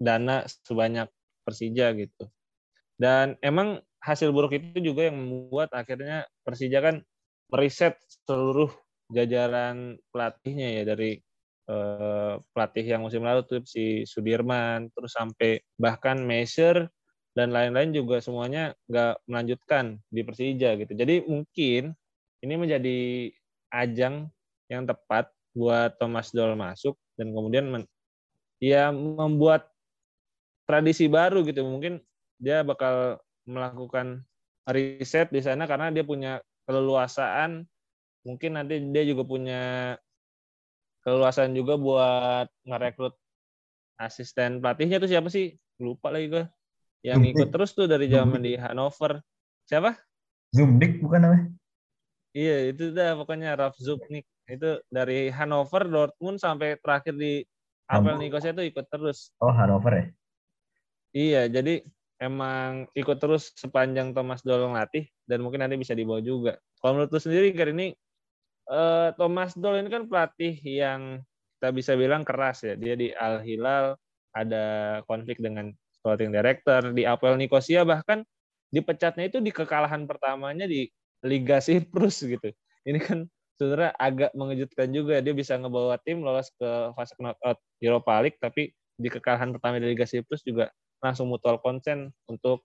dana sebanyak Persija gitu. Dan emang hasil buruk itu juga yang membuat akhirnya Persija kan meriset seluruh jajaran pelatihnya ya dari uh, pelatih yang musim lalu tuh si Sudirman terus sampai bahkan Measure dan lain-lain juga semuanya nggak melanjutkan di Persija gitu. Jadi mungkin ini menjadi ajang yang tepat buat Thomas Doll masuk dan kemudian men, ya membuat tradisi baru gitu. Mungkin dia bakal melakukan riset di sana karena dia punya keleluasaan. Mungkin nanti dia juga punya keleluasaan juga buat ngerekrut asisten pelatihnya tuh siapa sih? Lupa lagi gue yang ikut terus tuh dari zaman di Hanover. Siapa?
Zumdik bukan namanya
Iya, itu dah pokoknya Ralf Zubnik. Itu dari Hannover, Dortmund sampai terakhir di Apel Nicosia itu ikut terus.
Oh, Hannover ya?
Iya, jadi emang ikut terus sepanjang Thomas Doll ngelatih dan mungkin nanti bisa dibawa juga. Kalau menurut lu sendiri kali ini uh, Thomas Doll ini kan pelatih yang kita bisa bilang keras ya. Dia di Al Hilal ada konflik dengan sporting director di Apel Nicosia bahkan dipecatnya itu di kekalahan pertamanya di Liga Siprus gitu. Ini kan sebenarnya agak mengejutkan juga dia bisa ngebawa tim lolos ke fase knockout Europa League tapi di kekalahan pertama di Liga Siprus juga langsung mutual konsen untuk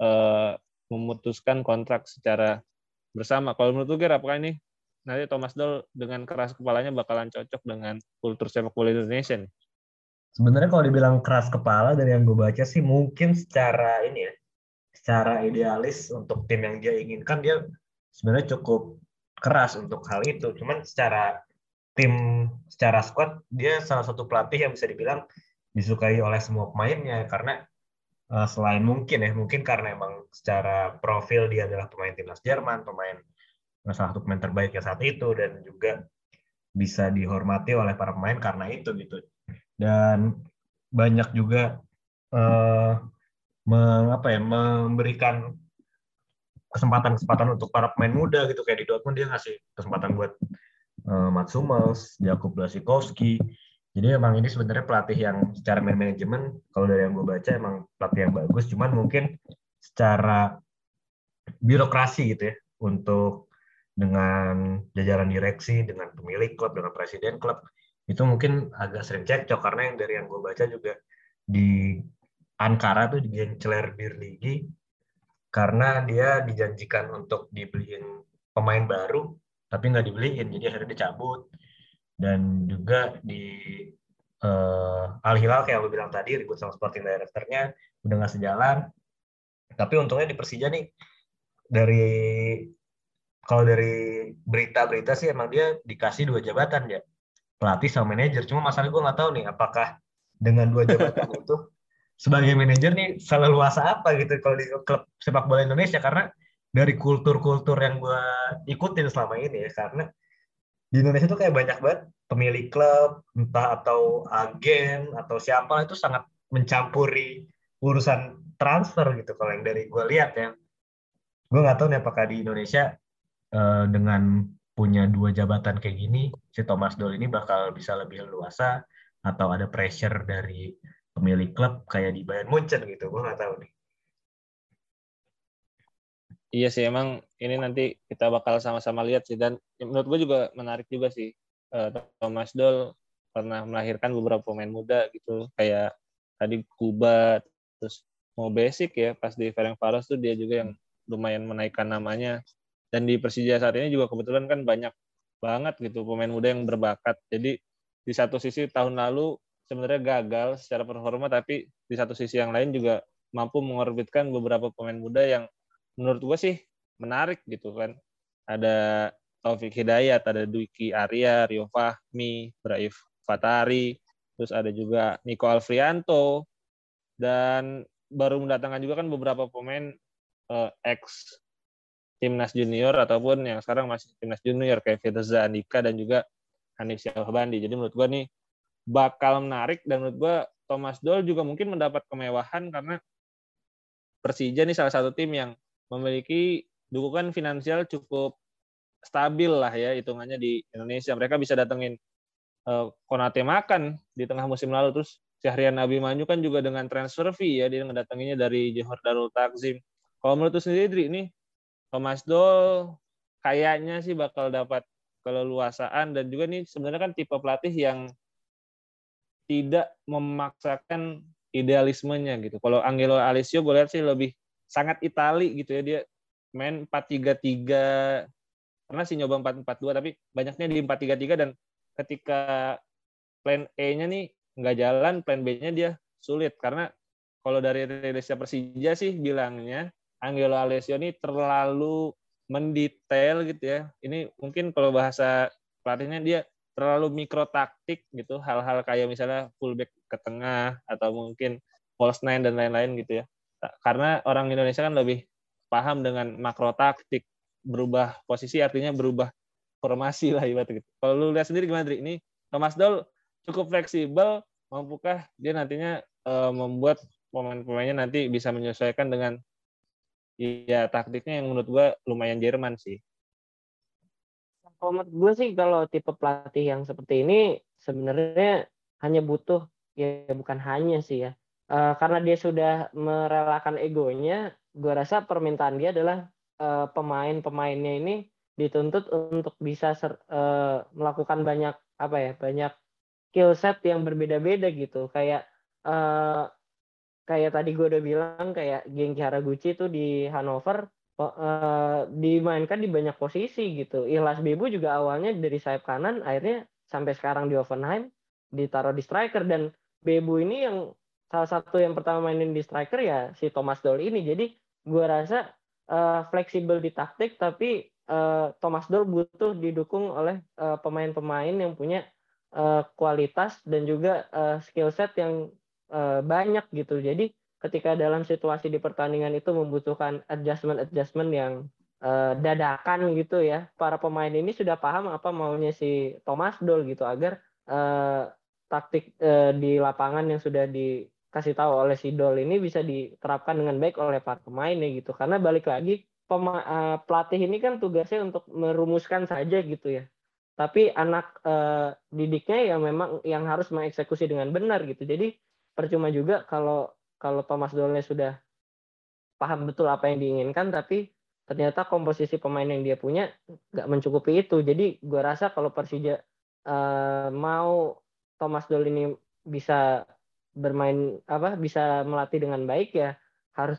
uh, memutuskan kontrak secara bersama. Kalau menurut gue, apakah ini nanti Thomas Doll dengan keras kepalanya bakalan cocok dengan kultur sepak bola Indonesia?
Sebenarnya kalau dibilang keras kepala dari yang gue baca sih mungkin secara ini ya, secara idealis untuk tim yang dia inginkan dia sebenarnya cukup keras untuk hal itu. Cuman secara tim, secara squad dia salah satu pelatih yang bisa dibilang disukai oleh semua pemainnya karena uh, selain mungkin ya mungkin karena emang secara profil dia adalah pemain timnas Jerman pemain salah satu pemain terbaik yang saat itu dan juga bisa dihormati oleh para pemain karena itu gitu dan banyak juga uh, meng, apa ya memberikan kesempatan-kesempatan untuk para pemain muda gitu. Kayak di Dortmund dia ngasih kesempatan buat uh, Mats Hummels, Jakub Blasikowski, jadi emang ini sebenarnya pelatih yang secara manajemen kalau dari yang gue baca emang pelatih yang bagus, cuman mungkin secara birokrasi gitu ya untuk dengan jajaran direksi, dengan pemilik klub, dengan presiden klub itu mungkin agak sering cekcok. Karena yang dari yang gue baca juga di Ankara tuh di Genceler Birligi karena dia dijanjikan untuk dibeliin pemain baru tapi nggak dibeliin jadi akhirnya dicabut. Dan juga di uh, Al Hilal kayak lu bilang tadi ribut sama sporting directornya udah nggak sejalan. Tapi untungnya di Persija nih dari kalau dari berita-berita sih emang dia dikasih dua jabatan ya pelatih sama manajer. Cuma masalah gue nggak tahu nih apakah dengan dua jabatan itu sebagai manajer nih luasa apa gitu kalau di klub sepak bola Indonesia? Karena dari kultur-kultur yang gue ikutin selama ini ya karena di Indonesia tuh kayak banyak banget pemilik klub entah atau agen atau siapa itu sangat mencampuri urusan transfer gitu. Kalau yang dari gue lihat ya gue nggak tahu nih apakah di Indonesia uh, dengan punya dua jabatan kayak gini si Thomas Doll ini bakal bisa lebih luasa atau ada pressure dari pemilik klub kayak di Bayern Munchen gitu gue nggak tahu nih.
Iya sih emang ini nanti kita bakal sama-sama lihat sih. Dan menurut gue juga menarik juga sih uh, Thomas Doll pernah melahirkan beberapa pemain muda gitu. Kayak tadi Kuba terus mau basic ya pas di Ferencvaros tuh dia juga yang lumayan menaikkan namanya. Dan di Persija saat ini juga kebetulan kan banyak banget gitu pemain muda yang berbakat. Jadi di satu sisi tahun lalu sebenarnya gagal secara performa tapi di satu sisi yang lain juga mampu mengorbitkan beberapa pemain muda yang menurut gue sih menarik gitu kan. Ada Taufik Hidayat, ada Dwiki Arya, Rio Fahmi, Braif Fatari, terus ada juga Niko Alfrianto, dan baru mendatangkan juga kan beberapa pemain uh, ex timnas junior ataupun yang sekarang masih timnas junior kayak Firza Andika dan juga Hanif Syahbandi. Jadi menurut gue nih bakal menarik dan menurut gue Thomas Doll juga mungkin mendapat kemewahan karena Persija nih salah satu tim yang memiliki dukungan finansial cukup stabil lah ya hitungannya di Indonesia. Mereka bisa datengin uh, Konate makan di tengah musim lalu terus Syahrian Nabi Manyu kan juga dengan transfer fee ya dia ngedatanginnya dari Johor Darul Takzim. Kalau menurut sendiri ini Thomas Doll kayaknya sih bakal dapat keleluasaan dan juga nih sebenarnya kan tipe pelatih yang tidak memaksakan idealismenya gitu. Kalau Angelo Alessio gue lihat sih lebih sangat Itali gitu ya dia main 4-3-3 pernah sih nyoba 4-4-2 tapi banyaknya di 4-3-3 dan ketika plan A-nya nih nggak jalan plan B-nya dia sulit karena kalau dari Indonesia Persija sih bilangnya Angelo Alessio ini terlalu mendetail gitu ya. Ini mungkin kalau bahasa pelatihnya dia terlalu mikro taktik gitu, hal-hal kayak misalnya fullback ke tengah atau mungkin false nine dan lain-lain gitu ya karena orang Indonesia kan lebih paham dengan makro taktik berubah posisi artinya berubah formasi lah ibarat gitu. Kalau lu lihat sendiri gimana Dri? Ini Thomas Doll cukup fleksibel, mampukah dia nantinya uh, membuat pemain-pemainnya nanti bisa menyesuaikan dengan ya taktiknya yang menurut gue lumayan Jerman sih.
Kalau menurut gue sih kalau tipe pelatih yang seperti ini sebenarnya hanya butuh ya bukan hanya sih ya. Uh, karena dia sudah merelakan egonya gue rasa permintaan dia adalah uh, pemain-pemainnya ini dituntut untuk bisa ser, uh, melakukan banyak apa ya banyak skill set yang berbeda-beda gitu. Kayak uh, kayak tadi gue udah bilang kayak Genki Haraguchi itu di Hannover uh, dimainkan di banyak posisi gitu. Ilas Bebu juga awalnya dari sayap kanan akhirnya sampai sekarang di Offenheim ditaruh di striker dan Bebu ini yang salah satu yang pertama mainin di striker ya si Thomas Doll ini. Jadi gue rasa uh, fleksibel di taktik tapi uh, Thomas Doll butuh didukung oleh pemain-pemain uh, yang punya uh, kualitas dan juga uh, skill set yang uh, banyak gitu. Jadi ketika dalam situasi di pertandingan itu membutuhkan adjustment-adjustment yang uh, dadakan gitu ya, para pemain ini sudah paham apa maunya si Thomas Doll gitu agar uh, taktik uh, di lapangan yang sudah dikasih tahu oleh si Doll ini bisa diterapkan dengan baik oleh para pemainnya gitu. Karena balik lagi pema, uh, pelatih ini kan tugasnya untuk merumuskan saja gitu ya tapi anak uh, didiknya yang memang yang harus mengeksekusi dengan benar gitu. Jadi percuma juga kalau kalau Thomas Dollnya sudah paham betul apa yang diinginkan, tapi ternyata komposisi pemain yang dia punya nggak mencukupi itu. Jadi gue rasa kalau Persija uh, mau Thomas Doll ini bisa bermain apa bisa melatih dengan baik ya harus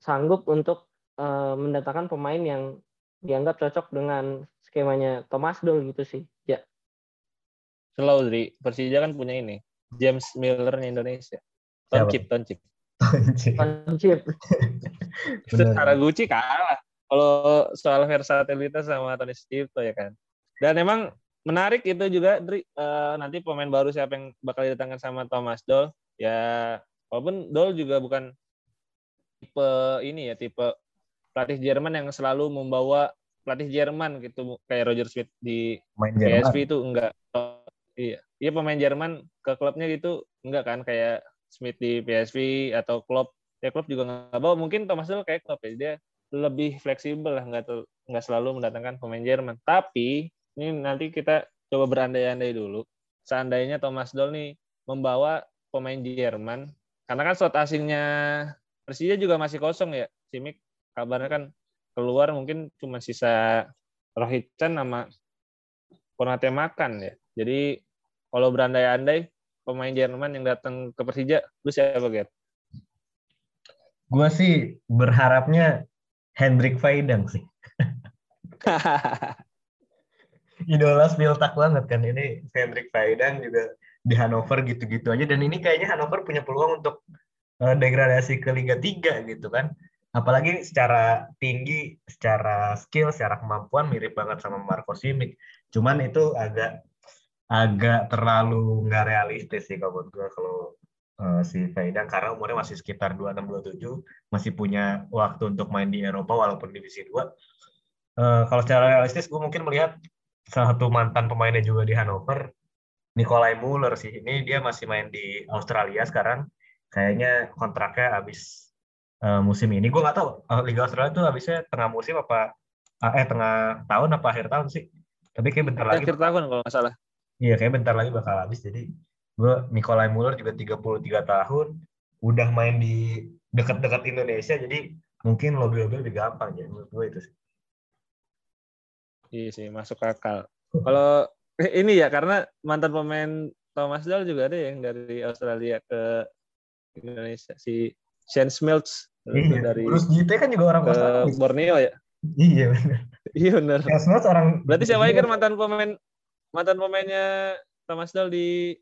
sanggup untuk uh, mendatangkan pemain yang dianggap cocok dengan skemanya Thomas Doll gitu sih. Ya.
Slow, Dri. Persija kan punya ini. James Miller Indonesia. Toncip, Toncip.
Toncip.
Haraguchi kalah. Kalau soal versatilitas sama Tony Stifto ya kan. Dan emang menarik itu juga Dri, uh, nanti pemain baru siapa yang bakal didatangkan sama Thomas Doll. Ya walaupun Doll juga bukan tipe ini ya, tipe pelatih Jerman yang selalu membawa pelatih Jerman gitu kayak Roger Smith di Main PSV itu enggak iya iya pemain Jerman ke klubnya gitu enggak kan kayak Smith di PSV atau klub ya klub juga nggak bawa. Mungkin Thomas Tuchel kayak klub ya. Dia lebih fleksibel lah. Nggak nggak selalu mendatangkan pemain Jerman. Tapi ini nanti kita coba berandai-andai dulu. Seandainya Thomas Doll nih membawa pemain Jerman karena kan slot asingnya Persija juga masih kosong ya. Simic kabarnya kan keluar mungkin cuma sisa Rohitchan sama Konate makan ya. Jadi kalau berandai-andai pemain Jerman yang datang ke Persija, lu siapa Get?
Gue sih berharapnya Hendrik Faidang sih. Idola Spiltak banget kan ini Hendrik Faidang juga di Hannover gitu-gitu aja dan ini kayaknya Hannover punya peluang untuk uh, degradasi ke Liga 3 gitu kan apalagi secara tinggi, secara skill, secara kemampuan mirip banget sama Marco Simic. Cuman itu agak agak terlalu nggak realistis sih kalau gue kalau uh, si Faidang karena umurnya masih sekitar 26 27, masih punya waktu untuk main di Eropa walaupun divisi 2. Uh, kalau secara realistis gue mungkin melihat salah satu mantan pemainnya juga di Hannover, Nikolai Muller sih. Ini dia masih main di Australia sekarang. Kayaknya kontraknya habis uh, musim ini. Gue nggak tahu uh, Liga Australia tuh habisnya tengah musim apa uh, eh tengah tahun apa akhir tahun sih. Tapi kayak bentar
akhir lagi. Akhir tahun kalau nggak salah.
Iya, kayak bentar lagi bakal habis. Jadi gue Nikolai Muller juga 33 tahun, udah main di dekat-dekat Indonesia, jadi mungkin lobby-lobby lebih gampang ya menurut gue itu sih.
Iya sih, masuk akal. Kalau ini ya karena mantan pemain Thomas Dahl juga ada yang dari Australia ke Indonesia si Shane Smelts
Iya. Dari Terus JT kan juga orang
ke Borneo ya?
Iya benar.
Iya benar.
Smells orang
Berarti siapa kan mantan pemain mantan pemainnya Thomas Dahl di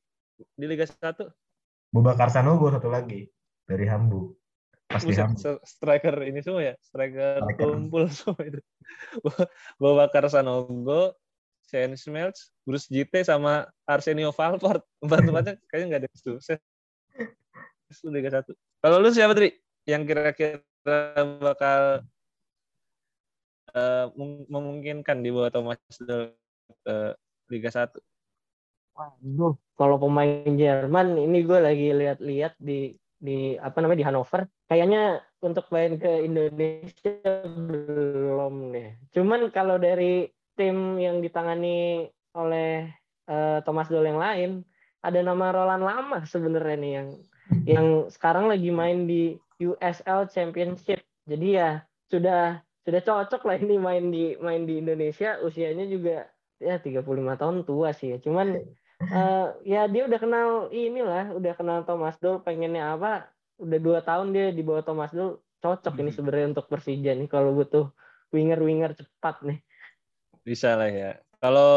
di Liga 1?
Bubakar Sanogo satu lagi dari Hambu.
Pasti. Striker ini semua ya, striker, striker. tumpul semua itu. Bubakar Sanogo, Shane Smelts, Bruce JT sama Arsenio Valport. Empat-empatnya kayaknya nggak ada sukses. Liga 1. Kalau lu siapa, Tri? yang kira-kira bakal uh, memungkinkan di bawah Thomas ke Liga 1?
Waduh, kalau pemain Jerman ini gue lagi lihat-lihat di di apa namanya di Hannover. Kayaknya untuk main ke Indonesia belum deh. Cuman kalau dari tim yang ditangani oleh uh, Thomas Doll yang lain, ada nama Roland Lama sebenarnya nih yang yang sekarang lagi main di USL Championship. Jadi ya sudah sudah cocok lah ini main di main di Indonesia. Usianya juga ya 35 tahun tua sih ya. Cuman uh, ya dia udah kenal inilah, udah kenal Thomas Doll pengennya apa udah dua tahun dia di bawah Thomas dulu cocok ini hmm. sebenarnya untuk Persija nih kalau butuh winger-winger cepat nih.
Bisa lah ya. Kalau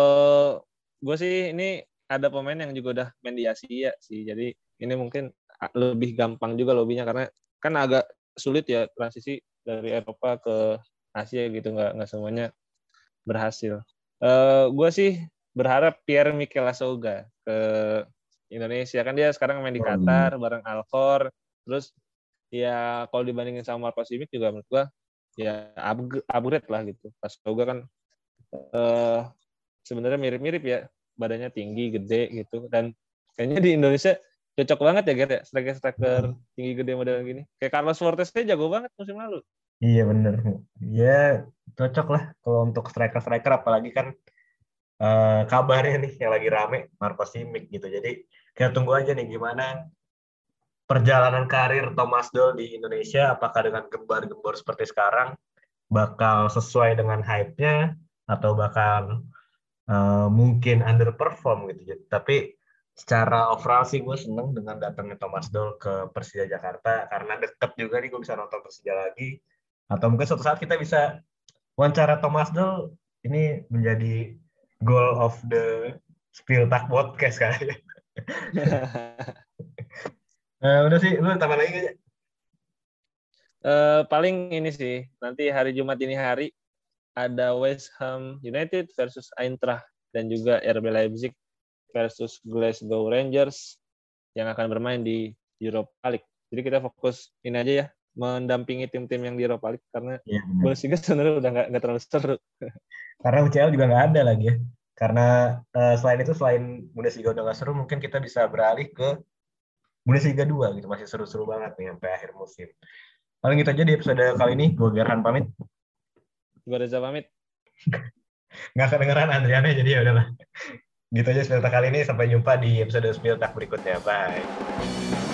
gue sih ini ada pemain yang juga udah main di Asia sih. Jadi ini mungkin lebih gampang juga lobbynya karena kan agak sulit ya transisi dari Eropa ke Asia gitu nggak nggak semuanya berhasil. Uh, eh, gue sih berharap Pierre Mikel Asoga ke Indonesia kan dia sekarang main di hmm. Qatar bareng Alcor Terus ya kalau dibandingin sama Marco Simic juga menurut gua ya upgrade lah gitu. Pas Toga kan uh, sebenarnya mirip-mirip ya, badannya tinggi, gede gitu dan kayaknya di Indonesia cocok banget ya Gert ya striker-striker hmm. tinggi gede model gini. Kayak Carlos Fortes jago banget musim lalu.
Iya bener. Ya cocok lah kalau untuk striker-striker apalagi kan uh, kabarnya nih yang lagi rame Marco Simic gitu. Jadi kita tunggu aja nih gimana perjalanan karir Thomas Doll di Indonesia apakah dengan gembar-gembor seperti sekarang bakal sesuai dengan hype-nya atau bakal uh, mungkin underperform gitu. Tapi secara overall sih gue seneng dengan datangnya Thomas Doll ke Persija Jakarta karena deket juga nih gue bisa nonton Persija lagi atau mungkin suatu saat kita bisa wawancara Thomas Doll ini menjadi goal of the Spill Talk podcast kali ya. Uh, udah sih, lu tambah lagi aja.
Uh, paling ini sih, nanti hari Jumat ini hari ada West Ham United versus Eintracht dan juga RB Leipzig versus Glasgow Rangers yang akan bermain di Europa League. Jadi kita fokus ini aja ya, mendampingi tim-tim yang di Europa League karena ya, Bundesliga sebenarnya udah nggak terlalu seru.
Karena UCL juga nggak ada lagi ya. Karena uh, selain itu selain Bundesliga udah nggak seru, mungkin kita bisa beralih ke Bundesliga 2 gitu masih seru-seru banget nih sampai akhir musim. Paling gitu aja di episode kali ini. Gue Gerhan pamit.
Gue Reza pamit.
Nggak kedengeran Andriana jadi ya udahlah. Gitu aja Spiltak kali ini. Sampai jumpa di episode Spiltak berikutnya. Bye.